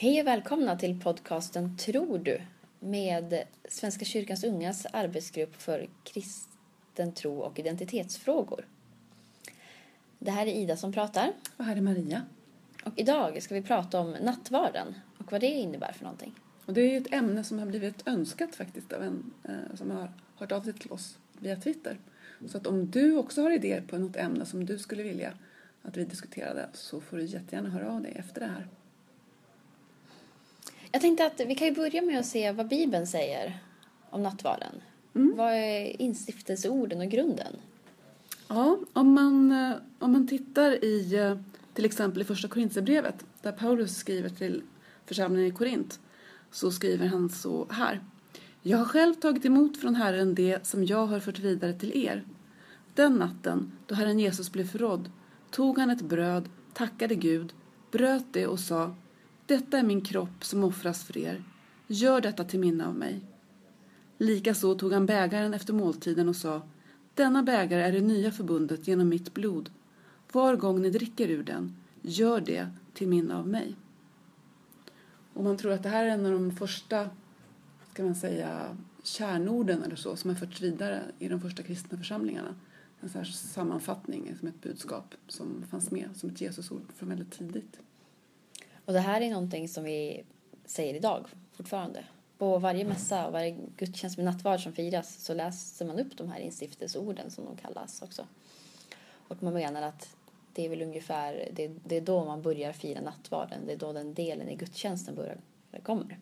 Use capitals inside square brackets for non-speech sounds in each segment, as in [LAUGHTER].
Hej och välkomna till podcasten Tror du? med Svenska kyrkans ungas arbetsgrupp för kristen tro och identitetsfrågor. Det här är Ida som pratar. Och här är Maria. Och idag ska vi prata om nattvarden och vad det innebär för någonting. Och det är ett ämne som har blivit önskat faktiskt av en eh, som har hört av sig till oss via Twitter. Så att om du också har idéer på något ämne som du skulle vilja att vi diskuterade så får du jättegärna höra av dig efter det här. Jag tänkte att vi kan ju börja med att se vad Bibeln säger om nattvarden. Mm. Vad är instiftelseorden och grunden? Ja, om man, eh, om man tittar i eh, till exempel i första Korintierbrevet där Paulus skriver till församlingen i Korint så skriver han så här. Jag har själv tagit emot från Herren det som jag har fört vidare till er. Den natten då Herren Jesus blev förrådd tog han ett bröd, tackade Gud, bröt det och sa detta är min kropp som offras för er. Gör detta till minne av mig. Likaså tog han bägaren efter måltiden och sa Denna bägare är det nya förbundet genom mitt blod. Var gång ni dricker ur den, gör det till minne av mig. Och man tror att det här är en av de första, ska man säga, kärnorden eller så som har förts vidare i de första kristna församlingarna. En sån här sammanfattning som ett budskap som fanns med som ett Jesusord från väldigt tidigt. Och det här är någonting som vi säger idag fortfarande. På varje mässa och varje gudstjänst med nattvard som firas så läser man upp de här instiftelseorden som de kallas också. Och man menar att det är väl ungefär, det, det är då man börjar fira nattvarden. Det är då den delen i gudstjänsten börjar, kommer.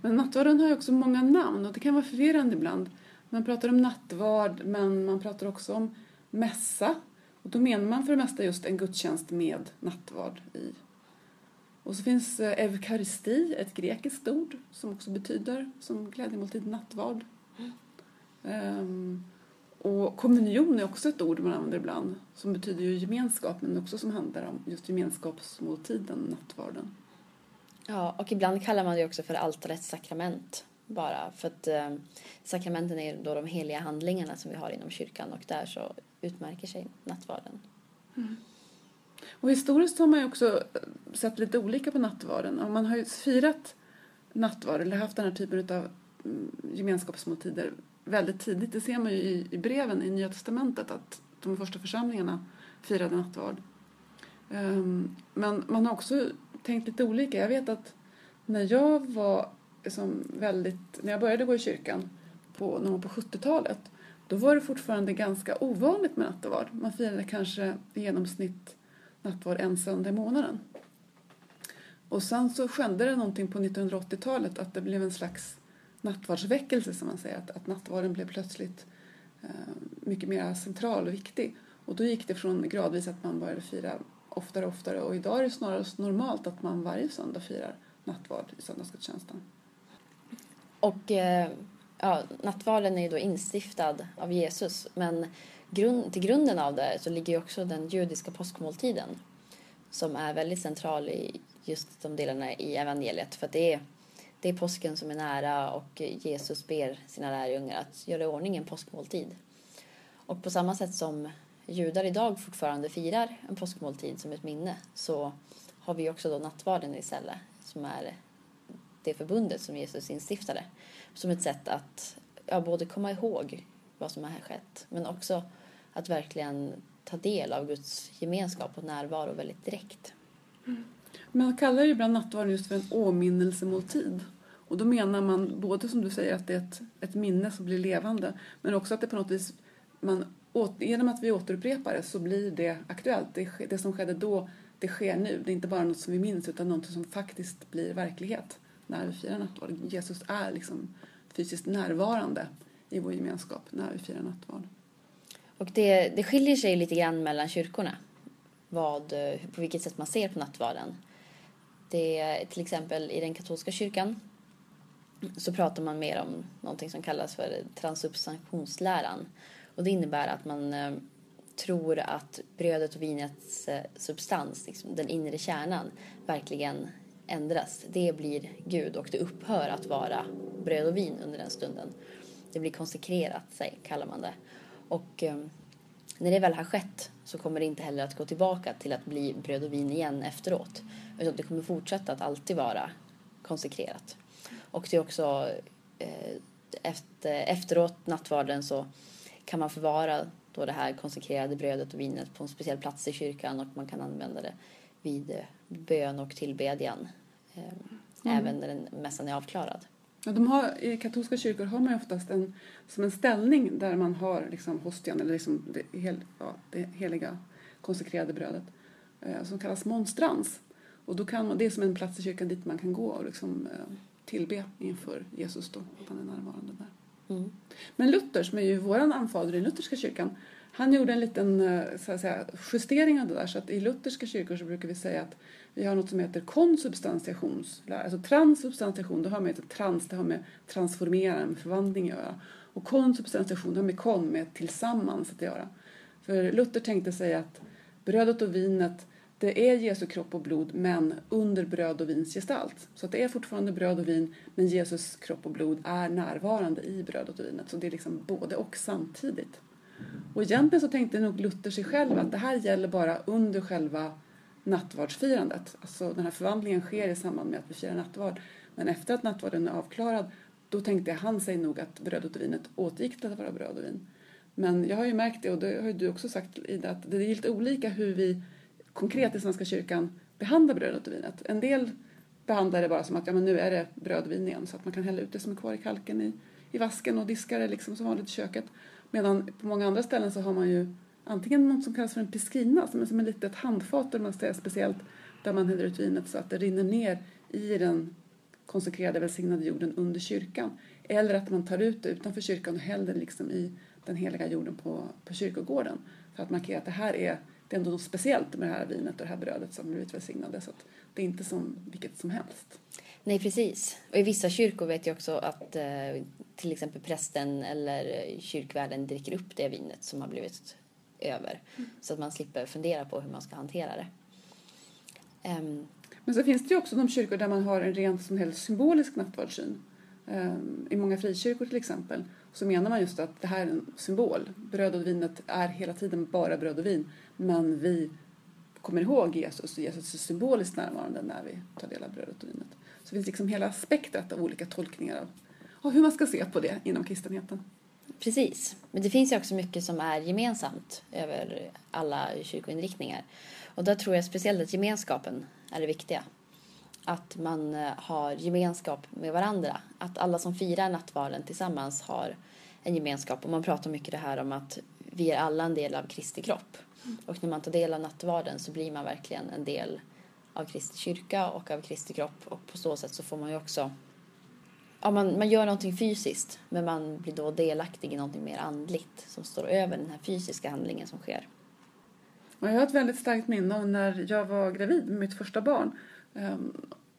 Men nattvarden har ju också många namn och det kan vara förvirrande ibland. Man pratar om nattvard men man pratar också om mässa. Och då menar man för det mesta just en gudstjänst med nattvard i. Och så finns eh, eukaristi, ett grekiskt ord som också betyder som glädjemåltid nattvard. Um, och kommunion är också ett ord man använder ibland som betyder ju gemenskap men också som handlar om just gemenskapsmåltiden, nattvarden. Ja, och ibland kallar man det också för altarets sakrament bara för att eh, sakramenten är då de heliga handlingarna som vi har inom kyrkan och där så utmärker sig nattvarden. Mm. Och historiskt har man ju också eh, sett lite olika på nattvarden. Och man har ju firat nattvard eller haft den här typen av mm, gemenskapsmåltider väldigt tidigt. Det ser man ju i, i breven i Nya Testamentet att de första församlingarna firade nattvard. Um, men man har också tänkt lite olika. Jag vet att när jag var liksom väldigt, när jag började gå i kyrkan på, någon gång på 70-talet då var det fortfarande ganska ovanligt med nattvard. Man firade kanske i genomsnitt nattvard en söndag i månaden. Och sen så skedde det någonting på 1980-talet att det blev en slags nattvardsväckelse som man säger. Att, att nattvarden blev plötsligt eh, mycket mer central och viktig. Och då gick det från gradvis att man började fira oftare och oftare och idag är det snarare normalt att man varje söndag firar nattvard i söndagsgudstjänsten. Och eh, ja, nattvarden är ju då instiftad av Jesus men grund, till grunden av det så ligger ju också den judiska påskmåltiden som är väldigt central i just de delarna i evangeliet för att det är, det är påsken som är nära och Jesus ber sina lärjungar att göra i ordning en påskmåltid. Och på samma sätt som judar idag fortfarande firar en påskmåltid som ett minne så har vi också då nattvarden istället som är det förbundet som Jesus instiftade som ett sätt att ja, både komma ihåg vad som har skett men också att verkligen ta del av Guds gemenskap och närvaro väldigt direkt. Mm. Man kallar ju ibland nattvarden just för en åminnelsemåltid. Och då menar man både som du säger att det är ett, ett minne som blir levande men också att det på något vis, man, genom att vi återupprepar det så blir det aktuellt. Det, det som skedde då, det sker nu. Det är inte bara något som vi minns utan något som faktiskt blir verklighet när vi firar nattvard. Jesus är liksom fysiskt närvarande i vår gemenskap när vi firar nattvard. Och det, det skiljer sig lite grann mellan kyrkorna vad, på vilket sätt man ser på nattvarden. Det till exempel i den katolska kyrkan så pratar man mer om någonting som kallas för transubstantionsläran. Och det innebär att man eh, tror att brödet och vinets eh, substans, liksom den inre kärnan, verkligen ändras. Det blir Gud och det upphör att vara bröd och vin under den stunden. Det blir konsekrerat, sig, kallar man det. Och eh, när det väl har skett så kommer det inte heller att gå tillbaka till att bli bröd och vin igen efteråt. Utan det kommer fortsätta att alltid vara konsekrerat. Och det är också eh, efter, efteråt nattvarden så kan man förvara då det här konsekrerade brödet och vinet på en speciell plats i kyrkan och man kan använda det vid eh, bön och tillbedjan. Eh, mm. Även när den mässan är avklarad. Ja, de har, I katolska kyrkor har man oftast en, som en ställning där man har liksom hostian, eller liksom det, hel, ja, det heliga konsekrerade brödet, eh, som kallas monstrans. Och då kan man, det är som en plats i kyrkan dit man kan gå och liksom, eh, tillbe inför Jesus då, att han är närvarande där. Mm. Men Luther, som är ju vår anfader i lutherska kyrkan, han gjorde en liten eh, så att säga, justering av det där. Så att i lutherska kyrkor så brukar vi säga att vi har något som heter konsubstantiationslära. Alltså transsubstantiation, då har man trans, det har med transformera, med förvandling att göra. Och konsubstantiation har med kon, med tillsammans att göra. För Luther tänkte sig att brödet och vinet det är Jesu kropp och blod men under bröd och vins gestalt. Så att det är fortfarande bröd och vin men Jesus kropp och blod är närvarande i brödet och vinet. Så det är liksom både och samtidigt. Och egentligen så tänkte nog Luther sig själv att det här gäller bara under själva nattvardsfirandet. Alltså den här förvandlingen sker i samband med att vi firar nattvard. Men efter att nattvarden är avklarad då tänkte han sig nog att brödet och vinet återgick till att vara bröd och vin. Men jag har ju märkt det och det har ju du också sagt Ida att det är lite olika hur vi konkret i Svenska kyrkan behandlar brödet och vinet. En del behandlar det bara som att ja, men nu är det bröd och vin igen så att man kan hälla ut det som är kvar i kalken i, i vasken och diska det liksom som vanligt i köket. Medan på många andra ställen så har man ju antingen något som kallas för en piscina, som är som ett litet handfat eller man säger speciellt där man häller ut vinet så att det rinner ner i den konsekrerade välsignade jorden under kyrkan. Eller att man tar ut det utanför kyrkan och häller liksom i den heliga jorden på, på kyrkogården för att markera att det här är det är ändå något speciellt med det här vinet och det här brödet som blivit välsignade. Så att det är inte som vilket som helst. Nej, precis. Och i vissa kyrkor vet jag också att eh, till exempel prästen eller kyrkvärden dricker upp det vinet som har blivit över. Mm. Så att man slipper fundera på hur man ska hantera det. Um, Men så finns det ju också de kyrkor där man har en rent som helst symbolisk nattvardssyn. Um, I många frikyrkor till exempel så menar man just att det här är en symbol. Bröd och vinet är hela tiden bara bröd och vin. Men vi kommer ihåg Jesus och Jesus är symboliskt närvarande när vi tar del av brödet och vinet. Så det finns liksom hela spektrat av olika tolkningar av, av hur man ska se på det inom kristenheten. Precis. Men det finns ju också mycket som är gemensamt över alla kyrkoinriktningar. Och där tror jag speciellt att gemenskapen är det viktiga. Att man eh, har gemenskap med varandra. Att alla som firar nattvarden tillsammans har en gemenskap. Och man pratar mycket det här om att vi är alla en del av Kristi kropp. Och när man tar del av nattvarden så blir man verkligen en del av Kristi kyrka och av Kristi kropp. Och på så sätt så får man ju också ja, man, man gör någonting fysiskt men man blir då delaktig i någonting mer andligt som står över den här fysiska handlingen som sker. Jag har ett väldigt starkt minne av när jag var gravid med mitt första barn ehm,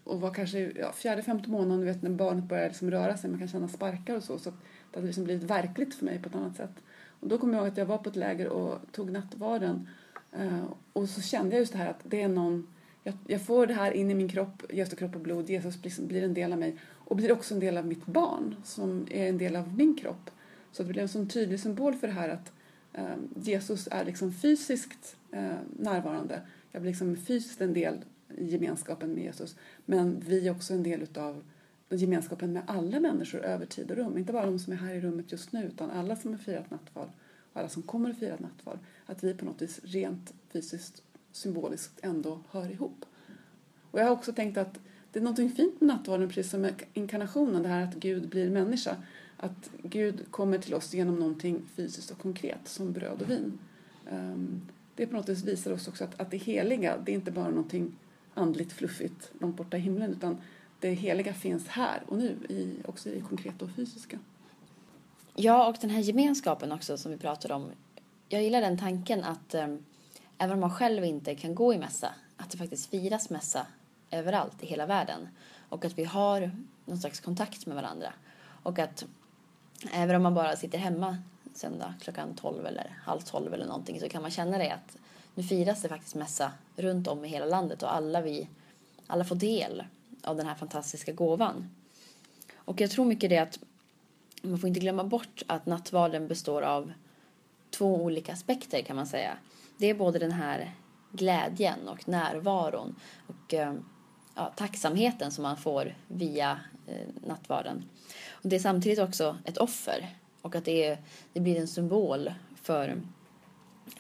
och var kanske ja, fjärde, femte månaden, du vet när barnet börjar liksom röra sig, man kan känna sparkar och så, så det hade liksom blivit verkligt för mig på ett annat sätt. Och då kommer jag ihåg att jag var på ett läger och tog nattvarden eh, och så kände jag just det här att det är någon jag, jag, får det här in i min kropp, Jesu kropp och blod, Jesus blir, blir en del av mig och blir också en del av mitt barn som är en del av min kropp. Så det blir en sån tydlig symbol för det här att eh, Jesus är liksom fysiskt eh, närvarande. Jag blir liksom fysiskt en del i gemenskapen med Jesus. Men vi är också en del utav gemenskapen med alla människor över tid och rum. Inte bara de som är här i rummet just nu utan alla som har firat nattvard och alla som kommer att fira nattvard. Att vi på något vis rent fysiskt symboliskt ändå hör ihop. Och jag har också tänkt att det är något fint med nattvarden, precis som med inkarnationen, det här att Gud blir människa. Att Gud kommer till oss genom någonting fysiskt och konkret, som bröd och vin. Ehm, det på något vis visar oss också att, att det heliga, det är inte bara någonting andligt fluffigt långt borta i himlen, utan det heliga finns här och nu, i, också i det konkreta och fysiska. Ja, och den här gemenskapen också som vi pratade om. Jag gillar den tanken att ehm, även om man själv inte kan gå i mässa, att det faktiskt firas mässa överallt i hela världen. Och att vi har någon slags kontakt med varandra. Och att även om man bara sitter hemma söndag klockan 12 eller halv 12 eller någonting så kan man känna det att nu firas det faktiskt mässa runt om i hela landet och alla vi alla får del av den här fantastiska gåvan. Och jag tror mycket det att man får inte glömma bort att nattvarden består av två olika aspekter kan man säga. Det är både den här glädjen och närvaron och eh, ja, tacksamheten som man får via eh, nattvarden. Och det är samtidigt också ett offer och att det, är, det blir en symbol för,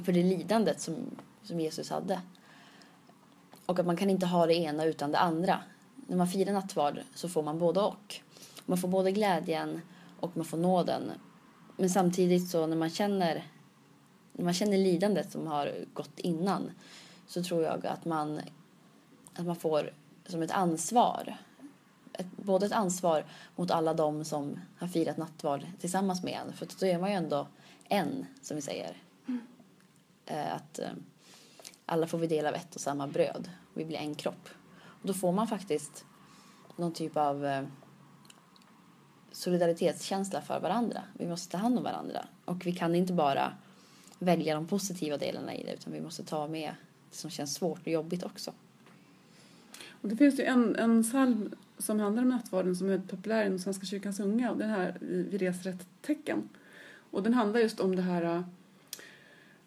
för det lidandet som, som Jesus hade. Och att man kan inte ha det ena utan det andra. När man firar nattvard så får man både och. Man får både glädjen och man får nåden. Men samtidigt så när man känner, när man känner lidandet som har gått innan så tror jag att man, att man får som ett ansvar. Ett, både ett ansvar mot alla de som har firat nattvard tillsammans med en. För då är man ju ändå en, som vi säger. Mm. Att eh, alla får vi del av ett och samma bröd. Vi blir en kropp. Och då får man faktiskt någon typ av eh, solidaritetskänsla för varandra. Vi måste ta hand om varandra. Och vi kan inte bara välja de positiva delarna i det utan vi måste ta med det som känns svårt och jobbigt också. Och det finns ju en, en psalm som handlar om nattvarden som är populär inom Svenska kyrkans unga och den här Vi reser ett tecken. Och den handlar just om det här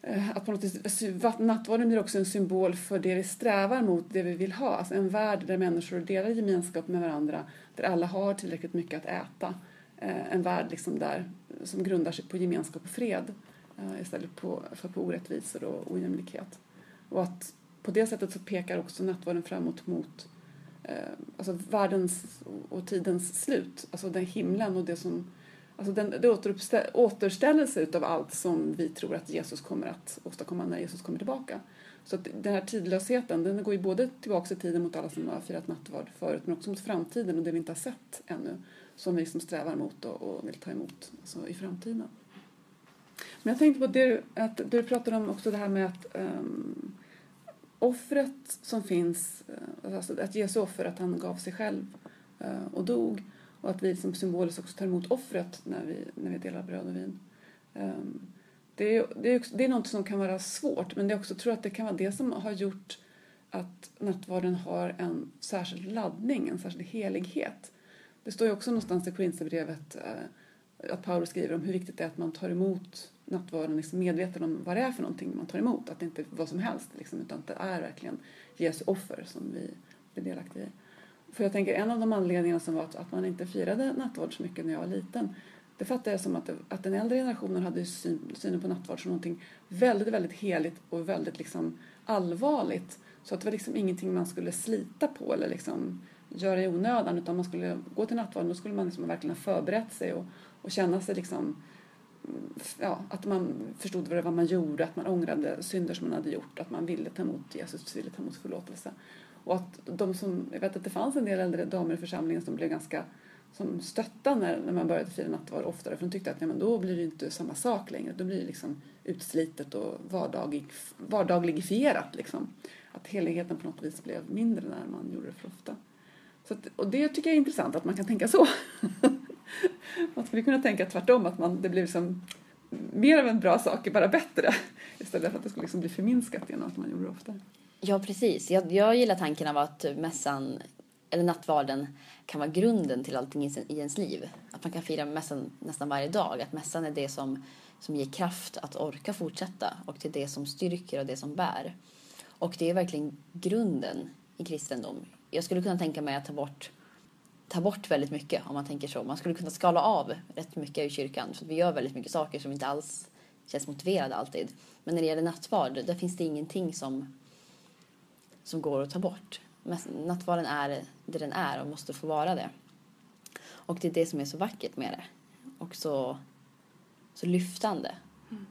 eh, att på något sätt, alltså, nattvarden blir också en symbol för det vi strävar mot, det vi vill ha. Alltså en värld där människor delar gemenskap med varandra, där alla har tillräckligt mycket att äta. Eh, en värld liksom där, som grundar sig på gemenskap och fred eh, istället för på orättvisor och ojämlikhet. Och att på det sättet så pekar också nattvarden framåt mot eh, alltså världens och tidens slut. Alltså den himlen och det som Alltså den, det återställelse av allt som vi tror att Jesus kommer att åstadkomma när Jesus kommer tillbaka. Så att den här tidlösheten den går ju både tillbaka i tiden mot alla som har firat nattvard förut men också mot framtiden och det vi inte har sett ännu som vi liksom strävar mot och, och vill ta emot alltså i framtiden. Men jag tänkte på det, att du pratade om också det här med att um, offret som finns, eh, alltså att Jesu offer, att han gav sig själv eh, och dog och att vi som symboliskt också tar emot offret när vi, när vi delar bröd och vin. Ehm, det, är, det, är, det är något som kan vara svårt men jag också tror att det kan vara det som har gjort att nattvarden har en särskild laddning, en särskild helighet. Det står ju också någonstans i Korinthierbrevet eh, att Paulus skriver om hur viktigt det är att man tar emot nattvarden liksom medveten om vad det är för någonting man tar emot. Att det inte är vad som helst liksom, utan att det är verkligen Jesu offer som vi blir delaktiga i. För jag tänker en av de anledningarna som var att, man inte firade nattvard så mycket när jag var liten det fattar jag som att, det, att den äldre generationen hade syn, synen på nattvard som någonting väldigt, väldigt heligt och väldigt liksom allvarligt. Så att det var liksom ingenting man skulle slita på eller liksom göra i onödan utan man skulle gå till nattvarden då skulle man liksom verkligen ha förberett sig och, och känna sig liksom ja, att man förstod vad det var man gjorde, att man ångrade synder som man hade gjort, att man ville ta emot Jesus, ville ta emot förlåtelse. Och att de som, jag vet att det fanns en del äldre damer i församlingen som blev ganska som stötta när, när man började fira nattvard oftare för de tyckte att ja, men då blir det inte samma sak längre. Då blir det liksom utslitet och vardaglig, vardagligifierat. Liksom. Att heligheten på något vis blev mindre när man gjorde det för ofta. Så att, och det tycker jag är intressant att man kan tänka så. [LAUGHS] man skulle kunna tänka tvärtom, att man, det blir liksom mer av en bra sak, bara bättre. Istället för att det skulle liksom bli förminskat genom att man gjorde det ofta. Ja, precis. Jag, jag gillar tanken av att mässan, eller nattvarden, kan vara grunden till allting i, i ens liv. Att man kan fira mässan nästan varje dag. Att mässan är det som, som ger kraft att orka fortsätta och till det som styrker och det som bär. Och det är verkligen grunden i kristendom. Jag skulle kunna tänka mig att ta bort, ta bort väldigt mycket om man tänker så. Man skulle kunna skala av rätt mycket i kyrkan för vi gör väldigt mycket saker som inte alls känns motiverade alltid. Men när det gäller nattvard, där finns det ingenting som som går att ta bort. Nattvarden är det den är och måste få vara det. Och det är det som är så vackert med det. Och så, så lyftande. Mm.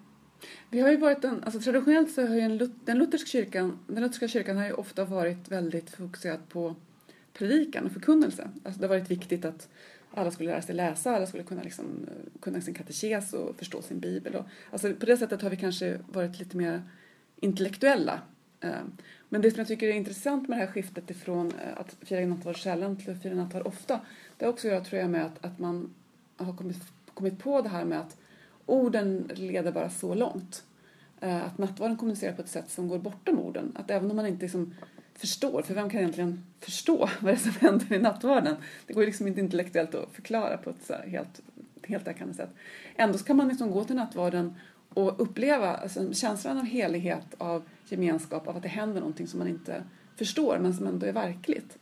Vi har ju varit en, alltså traditionellt så har ju en, den, lutherska kyrkan, den lutherska kyrkan har ju ofta varit väldigt fokuserad på predikan och förkunnelse. Alltså det har varit viktigt att alla skulle lära sig läsa, alla skulle kunna, liksom, eh, kunna sin katekes och förstå sin bibel. Och, alltså på det sättet har vi kanske varit lite mer intellektuella. Eh, men det som jag tycker är intressant med det här skiftet ifrån eh, att fira nattvard sällan till att fira nattvard ofta, det har också att göra tror jag med att, att man har kommit, kommit på det här med att orden leder bara så långt. Att nattvarden kommunicerar på ett sätt som går bortom orden. Att även om man inte liksom förstår, för vem kan egentligen förstå [LAUGHS] vad det är som händer i nattvarden? Det går ju liksom inte intellektuellt att förklara på ett så helt, helt sätt. Ändå så kan man liksom gå till nattvarden och uppleva alltså, känslan av helighet, av gemenskap, av att det händer någonting som man inte förstår men som ändå är verkligt.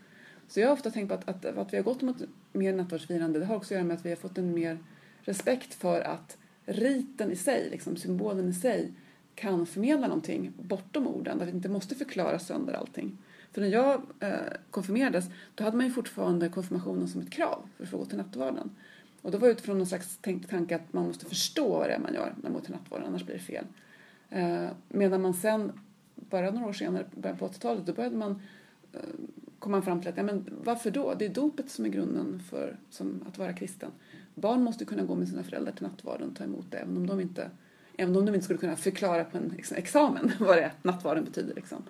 Så jag har ofta tänkt på att, att, att vi har gått mot mer nattvardsfirande, det har också att göra med att vi har fått en mer respekt för att riten i sig, liksom, symbolen i sig, kan förmedla någonting bortom orden, där vi inte måste förklara sönder allting. För när jag eh, konfirmerades, då hade man ju fortfarande konfirmationen som ett krav för att få gå till nattvarden. Och då var det utifrån någon slags tänkt tanke att man måste förstå vad det är man gör när man går till nattvarden, annars blir det fel. Eh, medan man sen, bara några år senare, början på 80-talet, då började man eh, komma fram till att ja, men varför då? Det är dopet som är grunden för som att vara kristen. Barn måste kunna gå med sina föräldrar till nattvarden och ta emot det även om de inte, även om de inte skulle kunna förklara på en liksom, examen [LAUGHS] vad det nattvarden betyder. Liksom.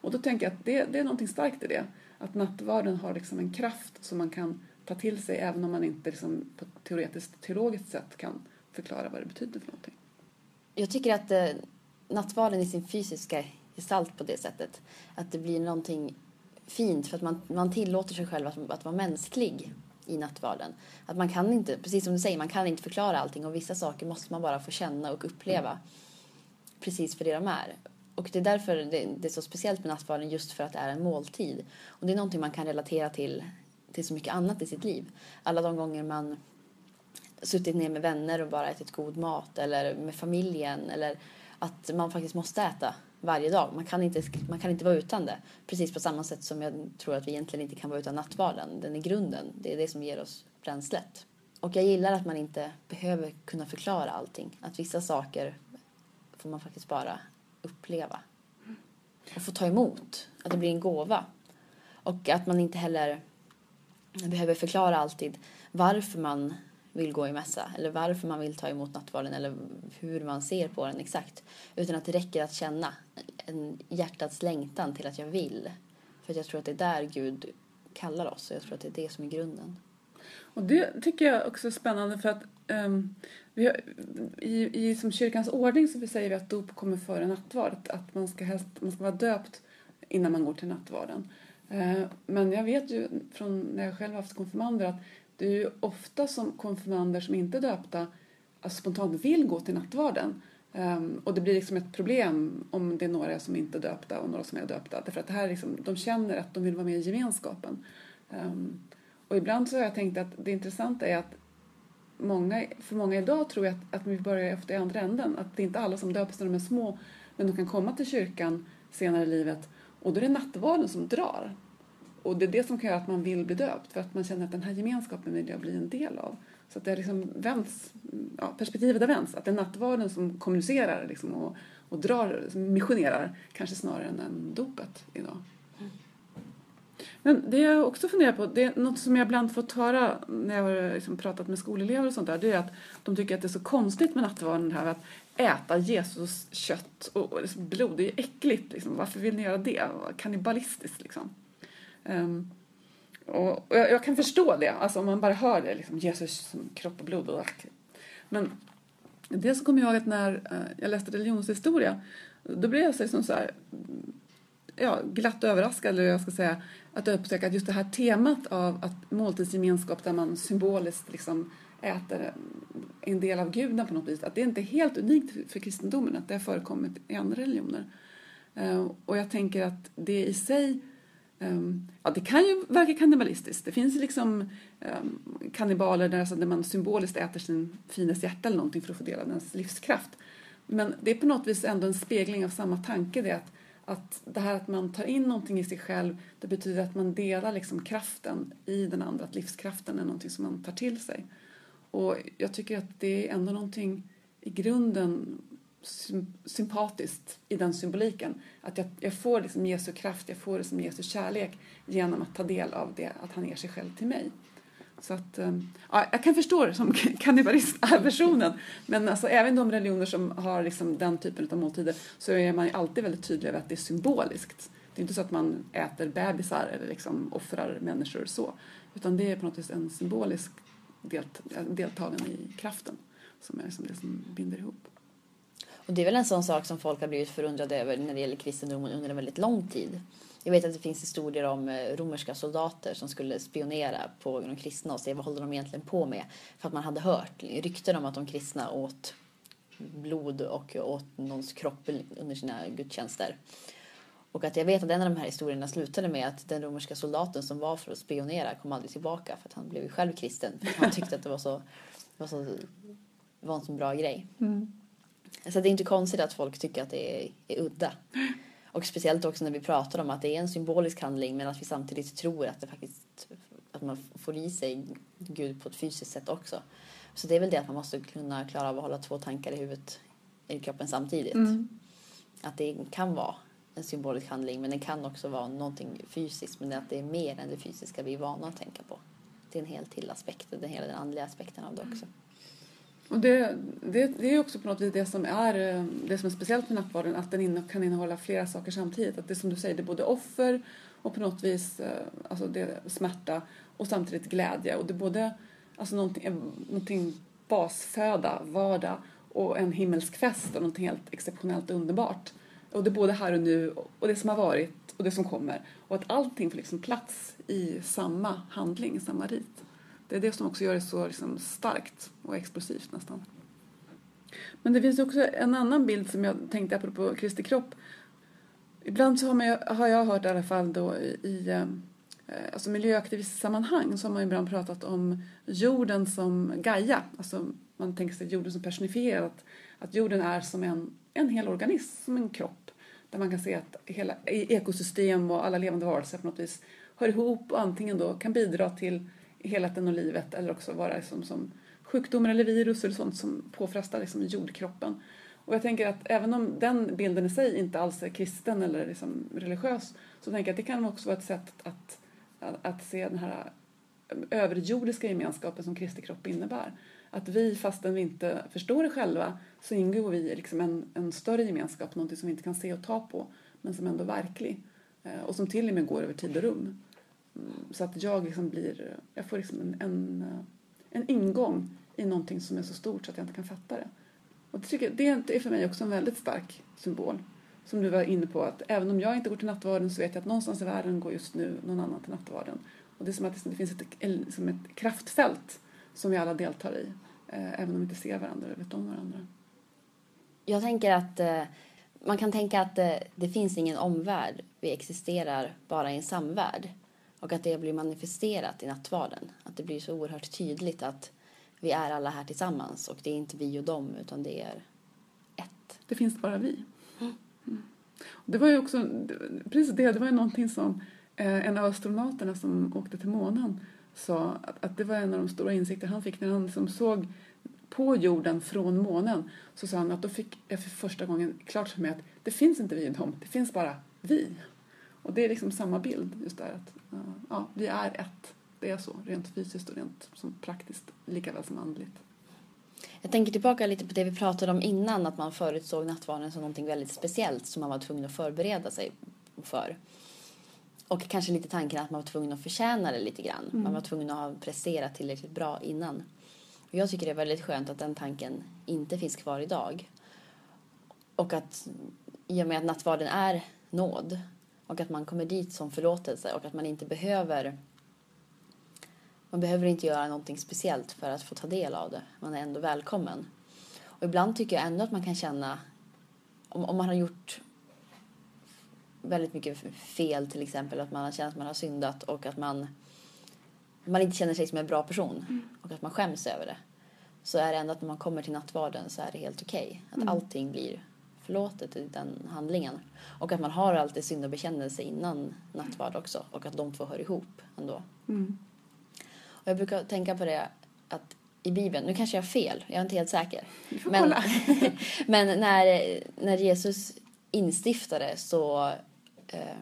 Och då tänker jag att det, det är någonting starkt i det. Att nattvarden har liksom en kraft som man kan ta till sig även om man inte liksom, på ett teoretiskt, teologiskt sätt kan förklara vad det betyder för någonting. Jag tycker att eh, nattvarden i sin fysiska gestalt på det sättet, att det blir någonting fint för att man, man tillåter sig själv att, att vara mänsklig i nattvarden. Att man kan inte, precis som du säger, man kan inte förklara allting och vissa saker måste man bara få känna och uppleva mm. precis för det de är. Och det är därför det, det, är så speciellt med nattvarden, just för att det är en måltid. Och det är någonting man kan relatera till, till så mycket annat i sitt liv. Alla de gånger man suttit ner med vänner och bara ätit god mat eller med familjen eller att man faktiskt måste äta varje dag. Man kan, inte, man kan inte vara utan det. Precis på samma sätt som jag tror att vi egentligen inte kan vara utan nattvarden. Den är grunden. Det är det som ger oss bränslet. Och jag gillar att man inte behöver kunna förklara allting. Att vissa saker får man faktiskt bara uppleva. Och få ta emot. Att det blir en gåva. Och att man inte heller behöver förklara alltid varför man vill gå i mässa eller varför man vill ta emot nattvarden eller hur man ser på den exakt. Utan att det räcker att känna en hjärtats längtan till att jag vill. För jag tror att det är där Gud kallar oss och jag tror att det är det som är grunden. Och det tycker jag också är spännande för att um, vi har, i, i som kyrkans ordning så säger vi att dop kommer före nattvard. Att man ska, helst, man ska vara döpt innan man går till nattvarden. Uh, men jag vet ju från när jag själv haft konfirmander att det är ju ofta som konfirmander som inte är döpta alltså spontant vill gå till nattvarden. Um, och det blir liksom ett problem om det är några som inte är döpta och några som är döpta. Därför att det här liksom, de känner att de vill vara med i gemenskapen. Um, och ibland så har jag tänkt att det intressanta är att många, för många idag tror jag att, att vi börjar efter i andra änden. Att det är inte alla som döps när de är små men de kan komma till kyrkan senare i livet och då är det nattvarden som drar. Och det är det som kan göra att man vill bli döpt för att man känner att den här gemenskapen vill jag bli en del av. Så att det liksom vänts, ja, perspektivet har vänts. Att det är nattvarden som kommunicerar liksom och, och drar, missionerar kanske snarare än, än dopet idag. Men det jag också funderar på, det är något som jag ibland fått höra när jag har liksom pratat med skolelever och sånt där, det är att de tycker att det är så konstigt med nattvarden här att äta Jesus kött och, liksom blod, det är äckligt liksom. Varför vill ni göra det? Kannibalistiskt liksom. Um, och, jag, jag, kan förstå det, alltså om man bara hör det, liksom, Jesus som kropp och blod. Och, men dels kommer jag ihåg att när uh, jag läste religionshistoria, då blev jag liksom så här, ja, glatt överraskad, eller jag ska säga, att upptäcka att just det här temat av att måltidsgemenskap där man symboliskt liksom äter en del av guden på något vis, att det inte är helt unikt för kristendomen, att det har förekommit i andra religioner. Uh, och jag tänker att det i sig Um, ja, det kan ju verka kannibalistiskt. Det finns liksom um, kannibaler där, alltså, där man symboliskt äter sin fines hjärta eller någonting för att få del av dens livskraft. Men det är på något vis ändå en spegling av samma tanke. Det att, att det här att man tar in någonting i sig själv det betyder att man delar liksom kraften i den andra. Att livskraften är någonting som man tar till sig. Och jag tycker att det är ändå någonting i grunden sympatiskt i den symboliken. Att jag, jag får liksom Jesu kraft, jag får liksom Jesu kärlek genom att ta del av det, att han ger sig själv till mig. Så att, eh, ja, jag kan förstå det som [LAUGHS] kannibalistversionen Men alltså, även de religioner som har liksom den typen av måltider så är man ju alltid väldigt tydlig över att det är symboliskt. Det är inte så att man äter bebisar eller liksom offrar människor så. Utan det är på något vis en symbolisk delt deltagande i kraften som är liksom det som binder ihop. Och det är väl en sån sak som folk har blivit förundrade över när det gäller kristendomen under en väldigt lång tid. Jag vet att det finns historier om eh, romerska soldater som skulle spionera på de kristna och se vad håller de egentligen på med. För att man hade hört rykten om att de kristna åt blod och åt någons kropp under sina gudstjänster. Och att jag vet att en av de här historierna slutade med att den romerska soldaten som var för att spionera kom aldrig tillbaka för att han blev ju själv kristen. För han tyckte att det var så, var så var en så bra grej. Mm. Så det är inte konstigt att folk tycker att det är, är udda. Och speciellt också när vi pratar om att det är en symbolisk handling men att vi samtidigt tror att det faktiskt att man får i sig Gud på ett fysiskt sätt också. Så det är väl det att man måste kunna klara av att hålla två tankar i huvudet i kroppen samtidigt. Mm. Att det kan vara en symbolisk handling men det kan också vara någonting fysiskt men att det är mer än det fysiska vi är vana att tänka på. Det är en helt till aspekt, är hela den andliga aspekten av det också. Och det, det, det är också på något vis det som är, eh, det som är speciellt med nattvarden, att den inne, kan innehålla flera saker samtidigt. Att det som du säger, det är både offer och på något vis eh, alltså det smärta och samtidigt glädje. Och det är både alltså någonting, eh, någonting basföda, vardag och en himmelsk fest och någonting helt exceptionellt underbart. Och det är både här och nu och det som har varit och det som kommer. Och att allting får liksom plats i samma handling, samma rit. Det är det som också gör det så liksom starkt och explosivt nästan. Men det finns också en annan bild som jag tänkte apropå Kristi kropp. Ibland så har, man, har jag hört i alla fall då i eh, alltså miljöaktivistsammanhang så har man ibland pratat om jorden som Gaia. Alltså man tänker sig jorden som personifierad. Att, att jorden är som en, en hel organism, som en kropp. Där man kan se att hela e-, ekosystem och alla levande varelser på något vis hör ihop och antingen då kan bidra till helheten och livet eller också vara liksom som sjukdomar eller virus eller sånt som påfrestar liksom jordkroppen. Och jag tänker att även om den bilden i sig inte alls är kristen eller liksom religiös så tänker jag att det kan också vara ett sätt att, att, att se den här överjordiska gemenskapen som Kristi kropp innebär. Att vi, fastän vi inte förstår det själva, så ingår vi i liksom en, en större gemenskap, någonting som vi inte kan se och ta på, men som ändå är verklig. Eh, och som till och med går över tid och rum. Så att jag liksom blir, jag får liksom en, en, en ingång i någonting som är så stort så att jag inte kan fatta det. Och det, tycker, det är för mig också en väldigt stark symbol. Som du var inne på, att även om jag inte går till nattvarden så vet jag att någonstans i världen går just nu någon annan till nattvarden. Och det är som att det finns ett, liksom ett kraftfält som vi alla deltar i, eh, även om vi inte ser varandra eller vet om varandra. Jag tänker att eh, man kan tänka att eh, det finns ingen omvärld. Vi existerar bara i en samvärld. Och att det blir manifesterat i nattvarden. Att det blir så oerhört tydligt att vi är alla här tillsammans och det är inte vi och dem utan det är ett. Det finns bara vi. Mm. Det var ju också, precis det, det var ju någonting som eh, en av astronauterna som åkte till månen sa att, att det var en av de stora insikter han fick när han liksom såg på jorden från månen så sa han att då fick jag för första gången klart för mig att det finns inte vi och dem, det finns bara vi. Och det är liksom samma bild just där att ja, vi är ett. Det är så, rent fysiskt och rent som praktiskt, lika väl som andligt. Jag tänker tillbaka lite på det vi pratade om innan, att man förutsåg nattvarden som någonting väldigt speciellt som man var tvungen att förbereda sig för. Och kanske lite tanken att man var tvungen att förtjäna det lite grann. Mm. Man var tvungen att ha presterat tillräckligt bra innan. Och jag tycker det är väldigt skönt att den tanken inte finns kvar idag. Och att i och med att nattvarden är nåd och att man kommer dit som förlåtelse och att man inte behöver man behöver inte göra någonting speciellt för att få ta del av det. Man är ändå välkommen. Och ibland tycker jag ändå att man kan känna om, om man har gjort väldigt mycket fel till exempel, att man känner att man har syndat och att man, man inte känner sig som en bra person mm. och att man skäms över det. Så är det ändå att när man kommer till nattvarden så är det helt okej. Okay. Att mm. allting blir förlåtet i den handlingen. Och att man har alltid synd och bekännelse innan nattvard också och att de två hör ihop ändå. Mm. Och jag brukar tänka på det att i Bibeln, nu kanske jag har fel, jag är inte helt säker. Men, [LAUGHS] men när, när Jesus instiftade så eh,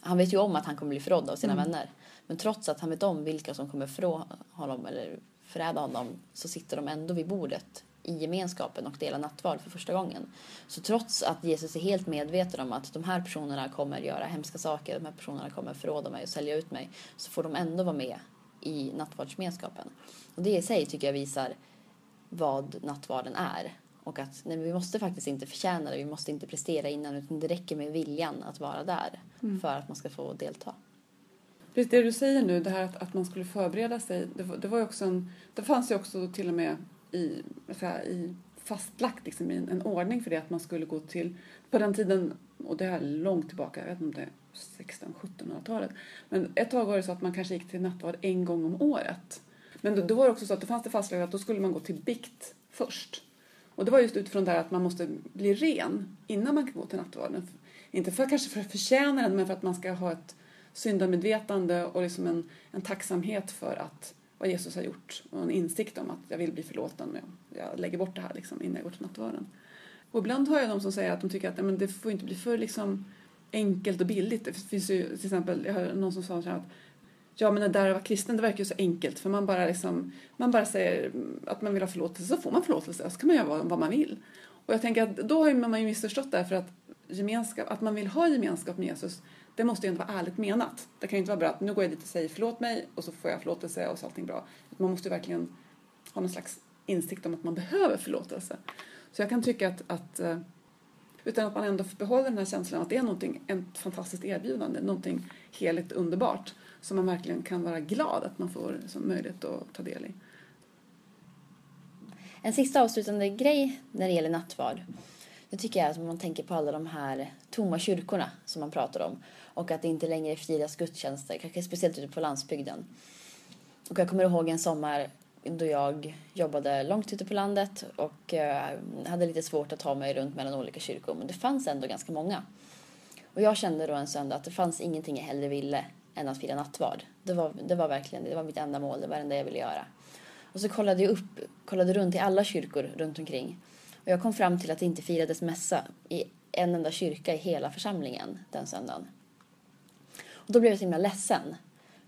han vet ju om att han kommer bli förrådd av sina mm. vänner. Men trots att han vet om vilka som kommer förrå honom eller förräda honom så sitter de ändå vid bordet i gemenskapen och delar nattvard för första gången. Så trots att Jesus är helt medveten om att de här personerna kommer göra hemska saker, de här personerna kommer förråda mig och sälja ut mig, så får de ändå vara med i nattvardsgemenskapen. Och det i sig tycker jag visar vad nattvarden är. Och att nej, vi måste faktiskt inte förtjäna det, vi måste inte prestera innan utan det räcker med viljan att vara där mm. för att man ska få delta. Precis det du säger nu, det här att, att man skulle förbereda sig, det var, det var också en, det fanns ju också till och med i, här, i fastlagt liksom, i en, en ordning för det att man skulle gå till, på den tiden, och det är långt tillbaka, jag vet inte om det är 1600-1700-talet, men ett tag var det så att man kanske gick till nattvard en gång om året. Men då, då var det också så att då fanns det fastslaget att då skulle man gå till bikt först. Och det var just utifrån det här att man måste bli ren innan man kan gå till nattvarden. Inte för kanske för att förtjäna den, men för att man ska ha ett syndamedvetande och liksom en, en tacksamhet för att vad Jesus har gjort och en insikt om att jag vill bli förlåten. Men jag lägger bort det här liksom innan jag går till nattvarden. Och ibland hör jag de som säger att de tycker att men det får inte bli för liksom enkelt och billigt. Det finns ju till exempel, jag hör någon som sa så att ja men det där att vara kristen det verkar ju så enkelt för man bara liksom, man bara säger att man vill ha förlåtelse så får man förlåtelse och så kan man göra vad, man vill. Och jag tänker att då har man ju missförstått det här för att gemenskap, att man vill ha gemenskap med Jesus det måste ju ändå vara ärligt menat. Det kan ju inte vara bra att nu går jag dit och säger förlåt mig och så får jag förlåtelse och så är allting bra. Man måste ju verkligen ha någon slags insikt om att man behöver förlåtelse. Så jag kan tycka att, att eh, utan att man ändå behåller den här känslan att det är någonting, ett fantastiskt erbjudande, någonting heligt underbart som man verkligen kan vara glad att man får som möjlighet att ta del i. En sista avslutande grej när det gäller nattvard. Det tycker jag att man tänker på alla de här tomma kyrkorna som man pratar om och att det inte längre firas gudstjänster, kanske speciellt ute på landsbygden. Och jag kommer ihåg en sommar då jag jobbade långt ute på landet och eh, hade lite svårt att ta mig runt mellan olika kyrkor, men det fanns ändå ganska många. Och jag kände då en söndag att det fanns ingenting jag hellre ville än att fira nattvard. Det var, det var verkligen det var mitt enda mål, det var det enda jag ville göra. Och så kollade jag upp, kollade runt i alla kyrkor runt omkring. Och jag kom fram till att det inte firades mässa i en enda kyrka i hela församlingen den söndagen. Då blev jag så himla ledsen.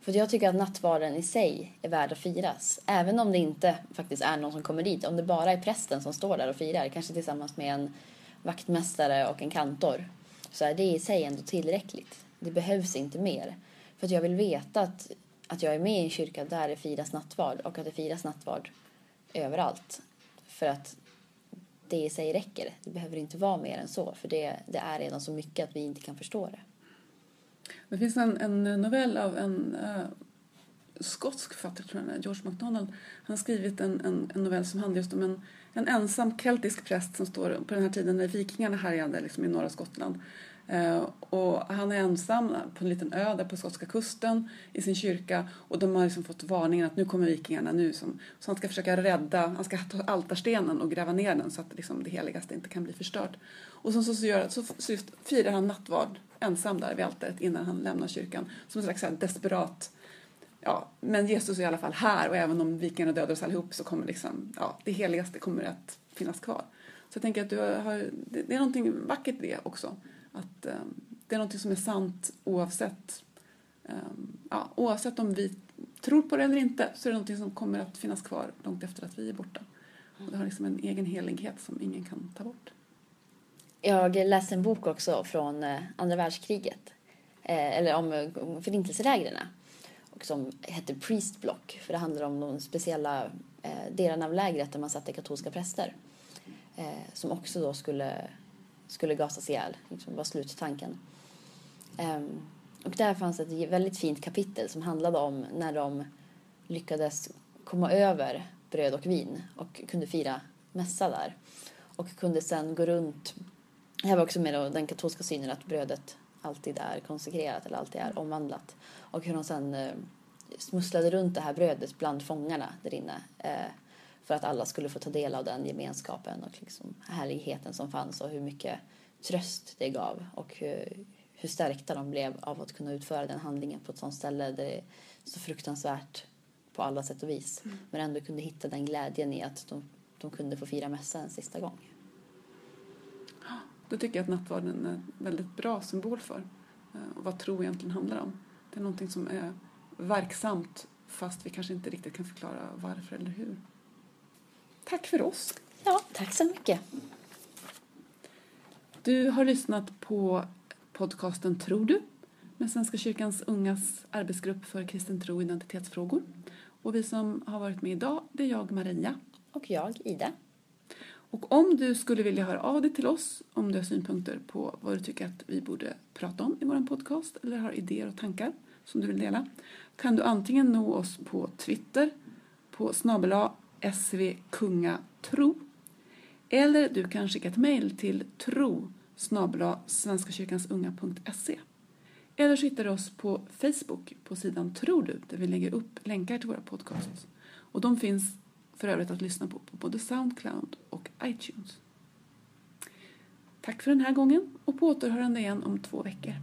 För jag tycker att nattvarden i sig är värd att firas. Även om det inte faktiskt är någon som kommer dit. Om det bara är prästen som står där och firar, kanske tillsammans med en vaktmästare och en kantor, så är det i sig ändå tillräckligt. Det behövs inte mer. För att jag vill veta att, att jag är med i en kyrka där det firas nattvard och att det firas nattvard överallt. För att det i sig räcker. Det behöver inte vara mer än så, för det, det är redan så mycket att vi inte kan förstå det. Det finns en, en novell av en uh, skotsk författare, tror jag, George MacDonald. Han har skrivit en, en, en, novell som handlar just om en, en ensam keltisk präst som står på den här tiden när vikingarna härjade liksom, i norra Skottland. Eh, och han är ensam på en liten ö där på skotska kusten i sin kyrka och de har liksom fått varningen att nu kommer vikingarna nu. Som, så han ska försöka rädda, han ska ta altarstenen och gräva ner den så att liksom, det heligaste inte kan bli förstört. Och så, så, så, gör, så, så firar han nattvard ensam där vid altaret innan han lämnar kyrkan. Som en slags desperat ja, men Jesus är i alla fall här och även om vikingarna dödar oss allihop så kommer liksom, ja, det heligaste kommer att finnas kvar. Så jag tänker att du har, det, det är någonting vackert i det också. Att eh, det är någonting som är sant oavsett, eh, ja, oavsett om vi tror på det eller inte så är det någonting som kommer att finnas kvar långt efter att vi är borta. Och det har liksom en egen helighet som ingen kan ta bort. Jag läste en bok också från eh, andra världskriget. Eh, eller om förintelselägren. Och som hette Priest Block. För det handlar om de speciella eh, delarna av lägret där man satte katolska präster. Eh, som också då skulle, skulle gasas ihjäl. Liksom var sluttanken. Um, ehm, och där fanns ett väldigt fint kapitel som handlade om när de lyckades komma över bröd och vin och kunde fira mässa där. Och kunde sen gå runt det här var också med då den katolska synen att brödet alltid är konsekrerat eller alltid är omvandlat. Och hur de sen eh, smusslade runt det här brödet bland fångarna där inne. Eh, för att alla skulle få ta del av den gemenskapen och liksom härligheten som fanns och hur mycket tröst det gav och hur, hur stärkta de blev av att kunna utföra den handlingen på ett sånt ställe där det är så fruktansvärt på alla sätt och vis. Mm. Men ändå kunde hitta den glädjen i att de, de kunde få fira mässa en sista gång. Det tycker jag att nattvarden är en väldigt bra symbol för. Eh, och vad tro egentligen handlar om. Det är någonting som är verksamt fast vi kanske inte riktigt kan förklara varför eller hur. Tack för oss. Ja, tack så mycket. Du har lyssnat på podcasten Tror du? med Svenska kyrkans ungas arbetsgrupp för kristen tro och identitetsfrågor. Och vi som har varit med idag, det är jag Maria. Och jag Ida. Och om du skulle vilja höra av dig till oss om du har synpunkter på vad du tycker att vi borde prata om i vår podcast eller har idéer och tankar som du vill dela kan du antingen nå oss på Twitter på snabela svkungatro Eller du kan skicka ett mejl till tro svenskakyrkansunga.se Eller så hittar du oss på Facebook på sidan Tror du där vi lägger upp länkar till våra podcasts. Och de finns för övrigt att lyssna på på både Soundcloud och iTunes. Tack för den här gången och på återhörande igen om två veckor.